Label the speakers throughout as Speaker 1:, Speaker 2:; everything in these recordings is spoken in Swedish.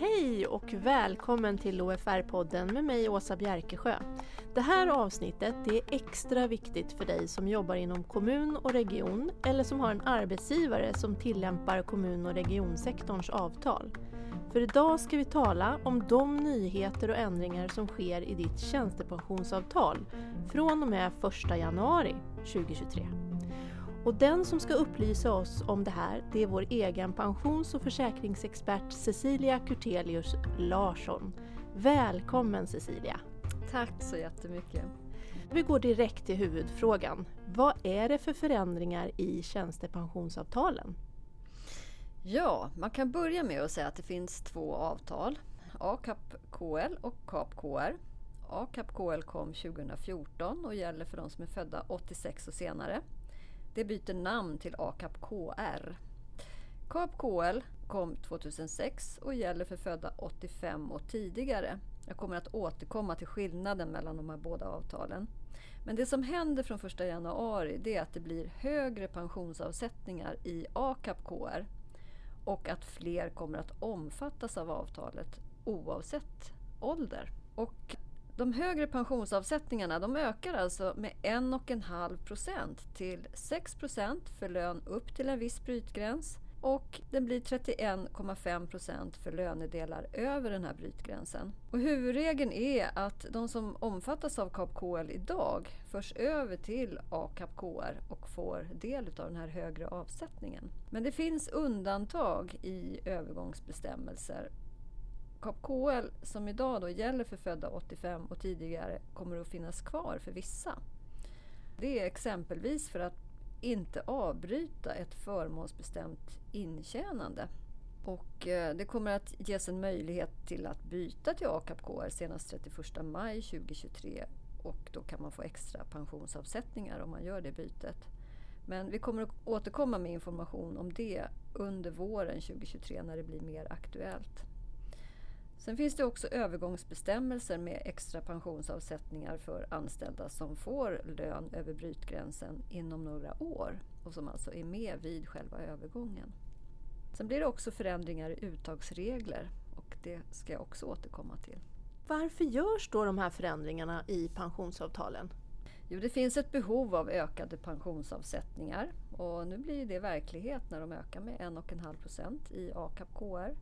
Speaker 1: Hej och välkommen till OFR-podden med mig Åsa Bjerkesjö. Det här avsnittet är extra viktigt för dig som jobbar inom kommun och region eller som har en arbetsgivare som tillämpar kommun och regionsektorns avtal. För idag ska vi tala om de nyheter och ändringar som sker i ditt tjänstepensionsavtal från och med 1 januari 2023. Och den som ska upplysa oss om det här, det är vår egen pensions och försäkringsexpert Cecilia Kurtelius Larsson. Välkommen Cecilia!
Speaker 2: Tack så jättemycket!
Speaker 1: Vi går direkt till huvudfrågan. Vad är det för förändringar i tjänstepensionsavtalen?
Speaker 2: Ja, man kan börja med att säga att det finns två avtal. ACAP KL och CAP KR. ACAP KL kom 2014 och gäller för de som är födda 86 och senare. Det byter namn till ACAP KR. CAP KL kom 2006 och gäller för födda 85 och tidigare. Jag kommer att återkomma till skillnaden mellan de här båda avtalen. Men det som händer från 1 januari det är att det blir högre pensionsavsättningar i ACAP KR och att fler kommer att omfattas av avtalet oavsett ålder. Och de högre pensionsavsättningarna de ökar alltså med 1,5 procent till 6 procent för lön upp till en viss brytgräns och den blir 31,5 procent för lönedelar över den här brytgränsen. Och huvudregeln är att de som omfattas av KAP-KL idag förs över till AKAP-KR och får del av den här högre avsättningen. Men det finns undantag i övergångsbestämmelser KAP-KL som idag då gäller för födda 85 och tidigare kommer att finnas kvar för vissa. Det är exempelvis för att inte avbryta ett förmånsbestämt intjänande. Och eh, det kommer att ges en möjlighet till att byta till AKAP-KR senast 31 maj 2023 och då kan man få extra pensionsavsättningar om man gör det bytet. Men vi kommer att återkomma med information om det under våren 2023 när det blir mer aktuellt. Sen finns det också övergångsbestämmelser med extra pensionsavsättningar för anställda som får lön över brytgränsen inom några år och som alltså är med vid själva övergången. Sen blir det också förändringar i uttagsregler och det ska jag också återkomma till.
Speaker 1: Varför görs då de här förändringarna i pensionsavtalen?
Speaker 2: Jo, det finns ett behov av ökade pensionsavsättningar och nu blir det verklighet när de ökar med 1,5 procent i AKAP-KR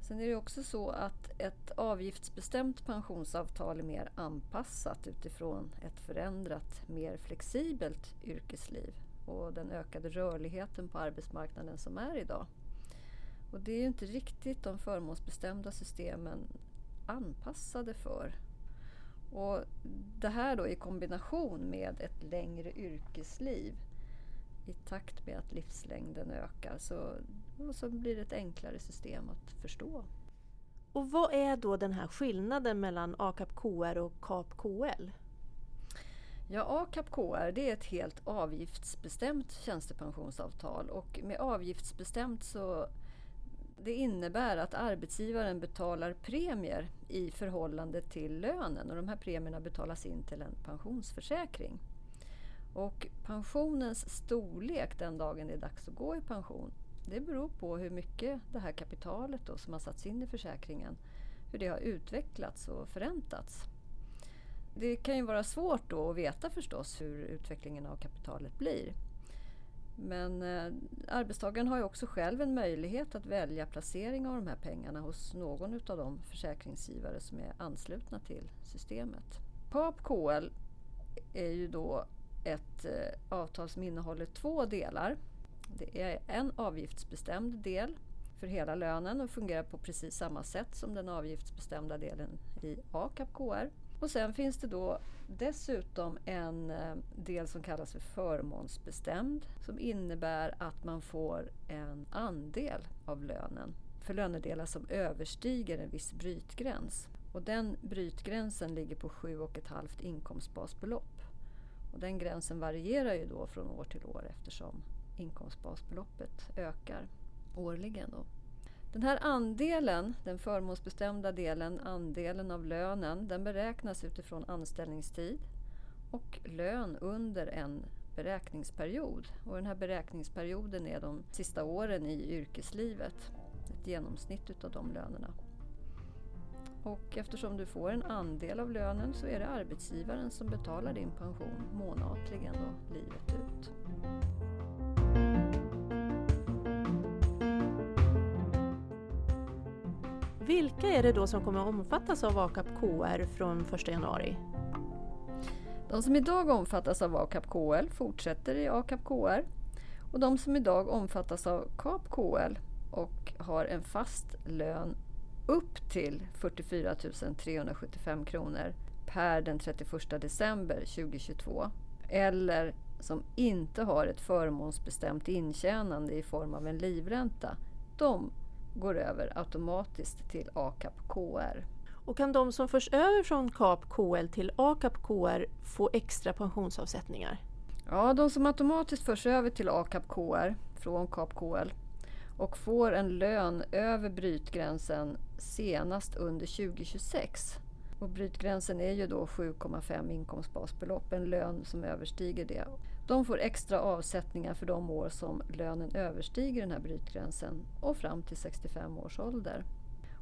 Speaker 2: Sen är det också så att ett avgiftsbestämt pensionsavtal är mer anpassat utifrån ett förändrat, mer flexibelt yrkesliv och den ökade rörligheten på arbetsmarknaden som är idag. Och det är ju inte riktigt de förmånsbestämda systemen anpassade för. Och det här då i kombination med ett längre yrkesliv i takt med att livslängden ökar så, så blir det ett enklare system att förstå.
Speaker 1: Och vad är då den här skillnaden mellan ACAP KR och CAP KL?
Speaker 2: Ja, ACAP KR det är ett helt avgiftsbestämt tjänstepensionsavtal och med avgiftsbestämt så det innebär att arbetsgivaren betalar premier i förhållande till lönen och de här premierna betalas in till en pensionsförsäkring. Och pensionens storlek den dagen det är dags att gå i pension det beror på hur mycket det här kapitalet då, som har satts in i försäkringen hur det har utvecklats och förräntats. Det kan ju vara svårt då att veta förstås hur utvecklingen av kapitalet blir. Men eh, arbetstagaren har ju också själv en möjlighet att välja placering av de här pengarna hos någon av de försäkringsgivare som är anslutna till systemet. PAP KL är ju då ett eh, avtal som innehåller två delar. Det är en avgiftsbestämd del för hela lönen och fungerar på precis samma sätt som den avgiftsbestämda delen i ACAP KR. Och sen finns det då dessutom en eh, del som kallas för förmånsbestämd som innebär att man får en andel av lönen för lönedelar som överstiger en viss brytgräns. Och den brytgränsen ligger på 7,5 inkomstbasbelopp. Och den gränsen varierar ju då från år till år eftersom inkomstbasbeloppet ökar årligen. Då. Den här andelen, den förmånsbestämda delen, andelen av lönen, den beräknas utifrån anställningstid och lön under en beräkningsperiod. Och den här beräkningsperioden är de sista åren i yrkeslivet. Ett genomsnitt utav de lönerna. Och eftersom du får en andel av lönen så är det arbetsgivaren som betalar din pension månatligen och livet ut.
Speaker 1: Vilka är det då som kommer att omfattas av AKAP KR från 1 januari?
Speaker 2: De som idag omfattas av AKAP KL fortsätter i AKAP KR och de som idag omfattas av KAP KL och har en fast lön upp till 44 375 kronor per den 31 december 2022 eller som inte har ett förmånsbestämt intjänande i form av en livränta, de går över automatiskt till AKAP KR.
Speaker 1: Och kan de som förs över från KAP KL till AKAP KR få extra pensionsavsättningar?
Speaker 2: Ja, de som automatiskt förs över till AKAP KR från KAP KL och får en lön över brytgränsen senast under 2026. Och brytgränsen är ju då 7,5 inkomstbasbelopp, en lön som överstiger det. De får extra avsättningar för de år som lönen överstiger den här brytgränsen och fram till 65 års ålder.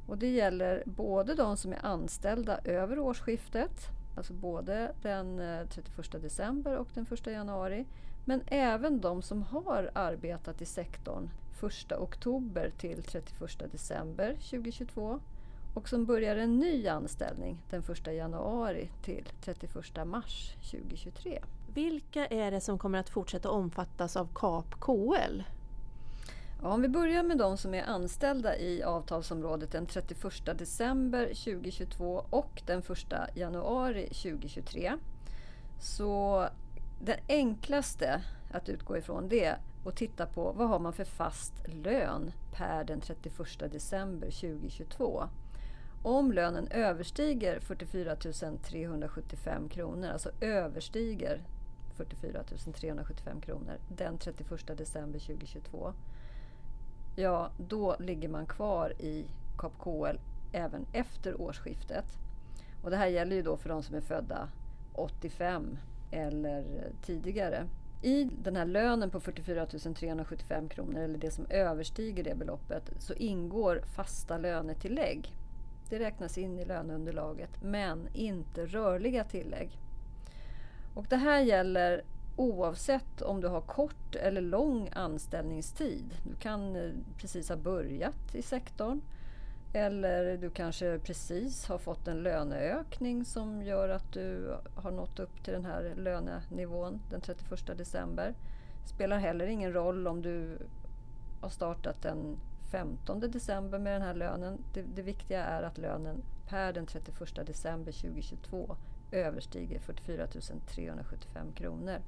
Speaker 2: Och det gäller både de som är anställda över årsskiftet, alltså både den eh, 31 december och den 1 januari, men även de som har arbetat i sektorn 1 oktober till 31 december 2022 och som börjar en ny anställning den 1 januari till 31 mars 2023.
Speaker 1: Vilka är det som kommer att fortsätta omfattas av KAP KL?
Speaker 2: Ja, om vi börjar med de som är anställda i avtalsområdet den 31 december 2022 och den 1 januari 2023. Så det enklaste att utgå ifrån det och titta på vad har man för fast lön per den 31 december 2022. Om lönen överstiger 44 375 kronor, alltså överstiger 44 375 kronor den 31 december 2022. Ja, då ligger man kvar i KAP-KL även efter årsskiftet. Och det här gäller ju då för de som är födda 85 eller tidigare. I den här lönen på 44 375 kronor, eller det som överstiger det beloppet, så ingår fasta lönetillägg. Det räknas in i löneunderlaget, men inte rörliga tillägg. Och det här gäller oavsett om du har kort eller lång anställningstid. Du kan eh, precis ha börjat i sektorn eller du kanske precis har fått en löneökning som gör att du har nått upp till den här lönenivån den 31 december. Det spelar heller ingen roll om du har startat den 15 december med den här lönen. Det, det viktiga är att lönen per den 31 december 2022 överstiger 44 375 kronor.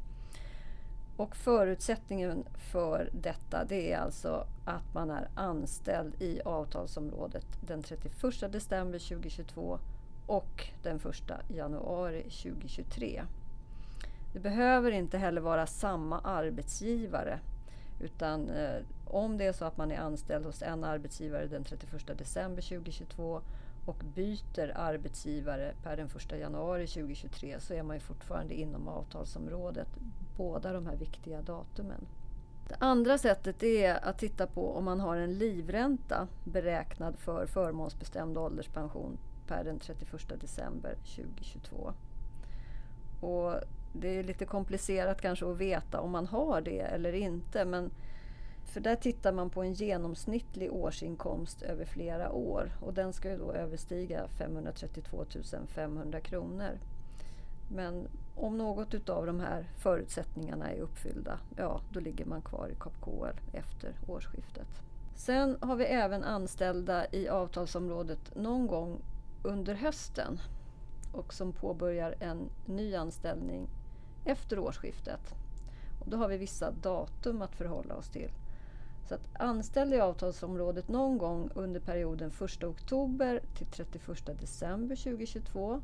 Speaker 2: Och förutsättningen för detta det är alltså att man är anställd i avtalsområdet den 31 december 2022 och den 1 januari 2023. Det behöver inte heller vara samma arbetsgivare utan eh, om det är så att man är anställd hos en arbetsgivare den 31 december 2022 och byter arbetsgivare per den 1 januari 2023 så är man ju fortfarande inom avtalsområdet, båda de här viktiga datumen. Det andra sättet är att titta på om man har en livränta beräknad för förmånsbestämd ålderspension per den 31 december 2022. Och det är lite komplicerat kanske att veta om man har det eller inte men för där tittar man på en genomsnittlig årsinkomst över flera år och den ska ju då överstiga 532 500 kronor. Men om något utav de här förutsättningarna är uppfyllda, ja då ligger man kvar i KAP-KL efter årsskiftet. Sen har vi även anställda i avtalsområdet någon gång under hösten och som påbörjar en ny anställning efter årsskiftet. Och då har vi vissa datum att förhålla oss till. Så att anställd i avtalsområdet någon gång under perioden 1 oktober till 31 december 2022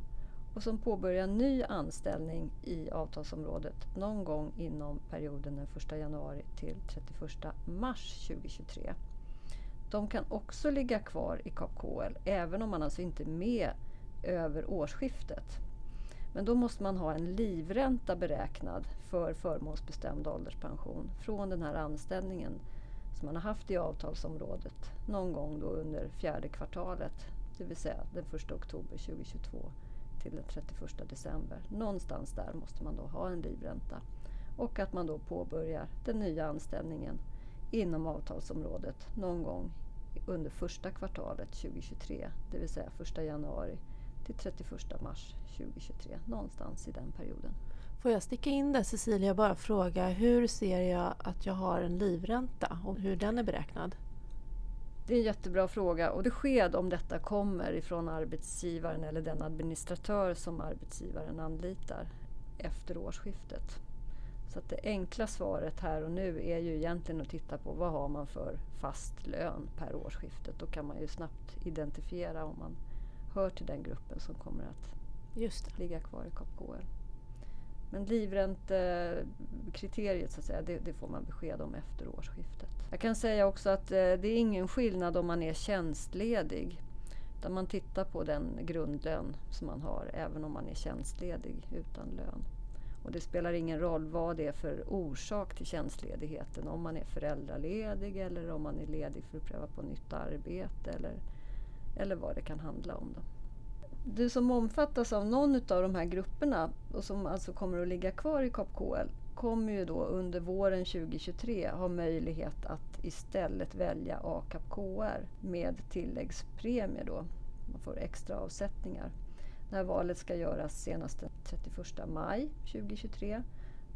Speaker 2: och som påbörjar ny anställning i avtalsområdet någon gång inom perioden den 1 januari till 31 mars 2023. De kan också ligga kvar i KAP-KL även om man alltså inte är med över årsskiftet. Men då måste man ha en livränta beräknad för förmånsbestämd ålderspension från den här anställningen som man har haft i avtalsområdet någon gång då under fjärde kvartalet, det vill säga den 1 oktober 2022 till den 31 december. Någonstans där måste man då ha en livränta. Och att man då påbörjar den nya anställningen inom avtalsområdet någon gång under första kvartalet 2023, det vill säga 1 januari till 31 mars 2023. Någonstans i den perioden.
Speaker 1: Får jag sticka in där Cecilia och bara fråga hur ser jag att jag har en livränta och hur den är beräknad?
Speaker 2: Det är en jättebra fråga och besked om detta kommer ifrån arbetsgivaren eller den administratör som arbetsgivaren anlitar efter årsskiftet. Så det enkla svaret här och nu är ju egentligen att titta på vad har man för fast lön per årsskiftet. Då kan man ju snabbt identifiera om man hör till den gruppen som kommer att ligga kvar i KPKL. Men livräntekriteriet eh, så att säga, det, det, får man besked om efter årsskiftet. Jag kan säga också att eh, det är ingen skillnad om man är tjänstledig. Utan man tittar på den grundlön som man har även om man är tjänstledig utan lön. Och det spelar ingen roll vad det är för orsak till tjänstledigheten. Om man är föräldraledig eller om man är ledig för att pröva på nytt arbete eller, eller vad det kan handla om. Då. Du som omfattas av någon av de här grupperna och som alltså kommer att ligga kvar i KAPKL kommer ju då under våren 2023 ha möjlighet att istället välja AKAP-KR med tilläggspremie då. Man får extra avsättningar. Det här valet ska göras senast den 31 maj 2023.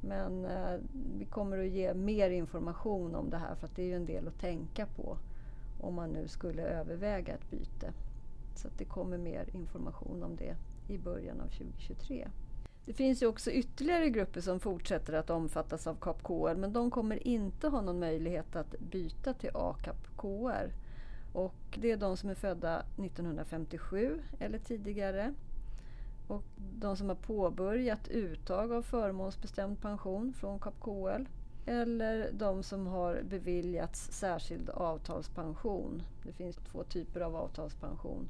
Speaker 2: Men eh, vi kommer att ge mer information om det här för att det är ju en del att tänka på om man nu skulle överväga ett byte. Så det kommer mer information om det i början av 2023. Det finns ju också ytterligare grupper som fortsätter att omfattas av KAP-KR men de kommer inte ha någon möjlighet att byta till AKAP-KR. Och det är de som är födda 1957 eller tidigare och de som har påbörjat uttag av förmånsbestämd pension från KAP-KL eller de som har beviljats särskild avtalspension. Det finns två typer av avtalspension.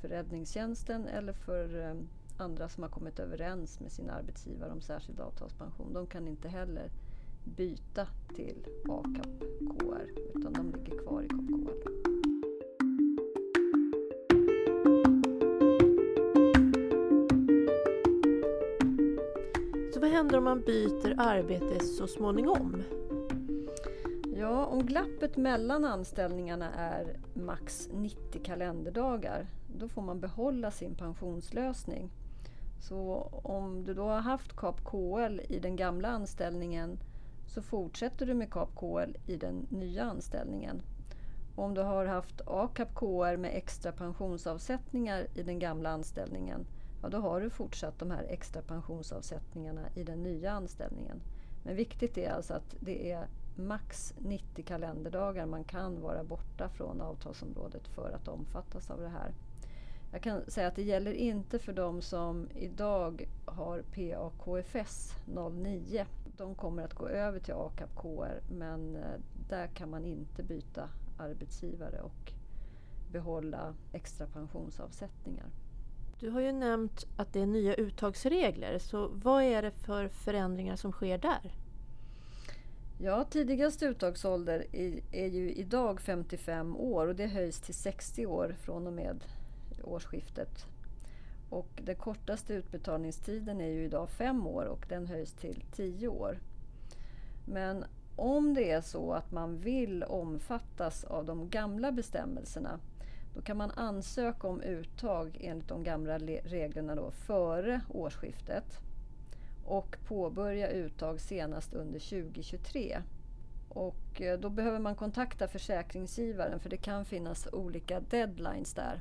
Speaker 2: För räddningstjänsten eller för eh, andra som har kommit överens med sin arbetsgivare om särskild avtalspension. De kan inte heller byta till AKAP-KR utan de ligger kvar i Så
Speaker 1: vad händer om man byter arbete så småningom?
Speaker 2: Ja, om glappet mellan anställningarna är max 90 kalenderdagar då får man behålla sin pensionslösning. Så om du då har haft KAP KL i den gamla anställningen så fortsätter du med KAP KL i den nya anställningen. Om du har haft AKAP KR med extra pensionsavsättningar i den gamla anställningen ja, då har du fortsatt de här extra pensionsavsättningarna i den nya anställningen. Men viktigt är alltså att det är max 90 kalenderdagar man kan vara borta från avtalsområdet för att omfattas av det här. Jag kan säga att det gäller inte för de som idag har PAKFS 09. De kommer att gå över till AKAP KR men eh, där kan man inte byta arbetsgivare och behålla extra pensionsavsättningar.
Speaker 1: Du har ju nämnt att det är nya uttagsregler, så vad är det för förändringar som sker där?
Speaker 2: Ja, tidigaste uttagsålder är ju idag 55 år och det höjs till 60 år från och med årsskiftet. Och den kortaste utbetalningstiden är ju idag 5 år och den höjs till 10 år. Men om det är så att man vill omfattas av de gamla bestämmelserna då kan man ansöka om uttag enligt de gamla reglerna då, före årsskiftet och påbörja uttag senast under 2023. Och eh, då behöver man kontakta försäkringsgivaren för det kan finnas olika deadlines där.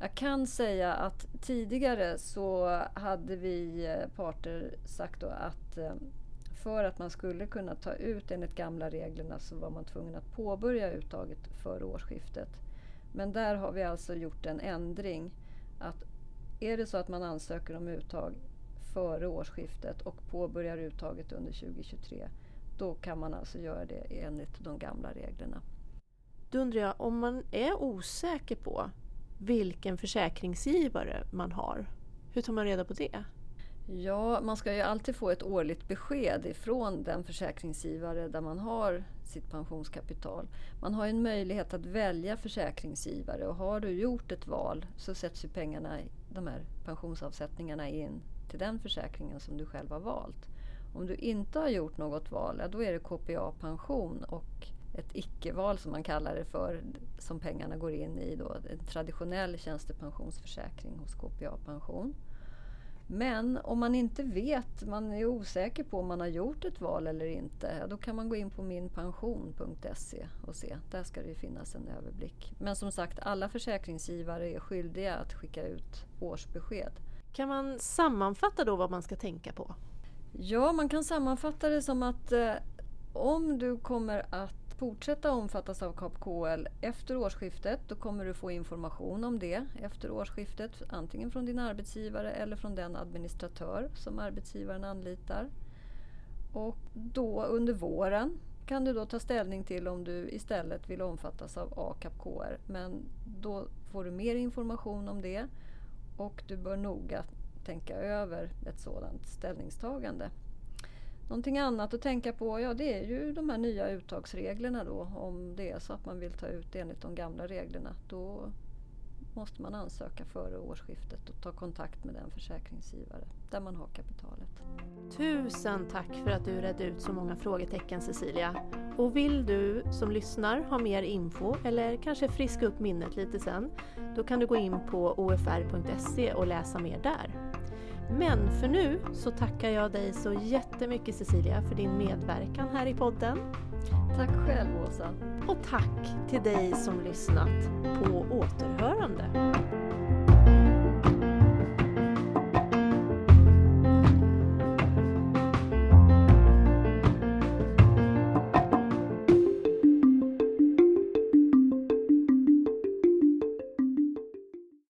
Speaker 2: Jag kan säga att tidigare så hade vi eh, parter sagt att eh, för att man skulle kunna ta ut enligt gamla reglerna så var man tvungen att påbörja uttaget före årsskiftet. Men där har vi alltså gjort en ändring. Att är det så att man ansöker om uttag före årsskiftet och påbörjar uttaget under 2023 då kan man alltså göra det enligt de gamla reglerna.
Speaker 1: Då undrar jag, om man är osäker på vilken försäkringsgivare man har, hur tar man reda på det?
Speaker 2: Ja, man ska ju alltid få ett årligt besked ifrån den försäkringsgivare där man har sitt pensionskapital. Man har en möjlighet att välja försäkringsgivare och har du gjort ett val så sätts ju pengarna, de här pensionsavsättningarna in till den försäkringen som du själv har valt. Om du inte har gjort något val, ja, då är det KPA pension och ett icke-val som man kallar det för, som pengarna går in i då, en traditionell tjänstepensionsförsäkring hos KPA pension. Men om man inte vet, man är osäker på om man har gjort ett val eller inte, då kan man gå in på minpension.se och se. Där ska det finnas en överblick. Men som sagt, alla försäkringsgivare är skyldiga att skicka ut årsbesked.
Speaker 1: Kan man sammanfatta då vad man ska tänka på?
Speaker 2: Ja, man kan sammanfatta det som att eh, om du kommer att fortsätta omfattas av KAP-KL efter årsskiftet. Då kommer du få information om det efter årsskiftet. Antingen från din arbetsgivare eller från den administratör som arbetsgivaren anlitar. Och då under våren kan du då ta ställning till om du istället vill omfattas av AKAP-KR. Men då får du mer information om det och du bör noga tänka över ett sådant ställningstagande. Någonting annat att tänka på, ja det är ju de här nya uttagsreglerna då. Om det är så att man vill ta ut enligt de gamla reglerna. Då måste man ansöka före årsskiftet och ta kontakt med den försäkringsgivare där man har kapitalet.
Speaker 1: Tusen tack för att du redde ut så många frågetecken Cecilia. Och vill du som lyssnar ha mer info eller kanske friska upp minnet lite sen, då kan du gå in på ofr.se och läsa mer där. Men för nu så tackar jag dig så jättemycket Cecilia för din medverkan här i podden.
Speaker 2: Tack själv Åsa.
Speaker 1: Och tack till dig som lyssnat. På återhörande.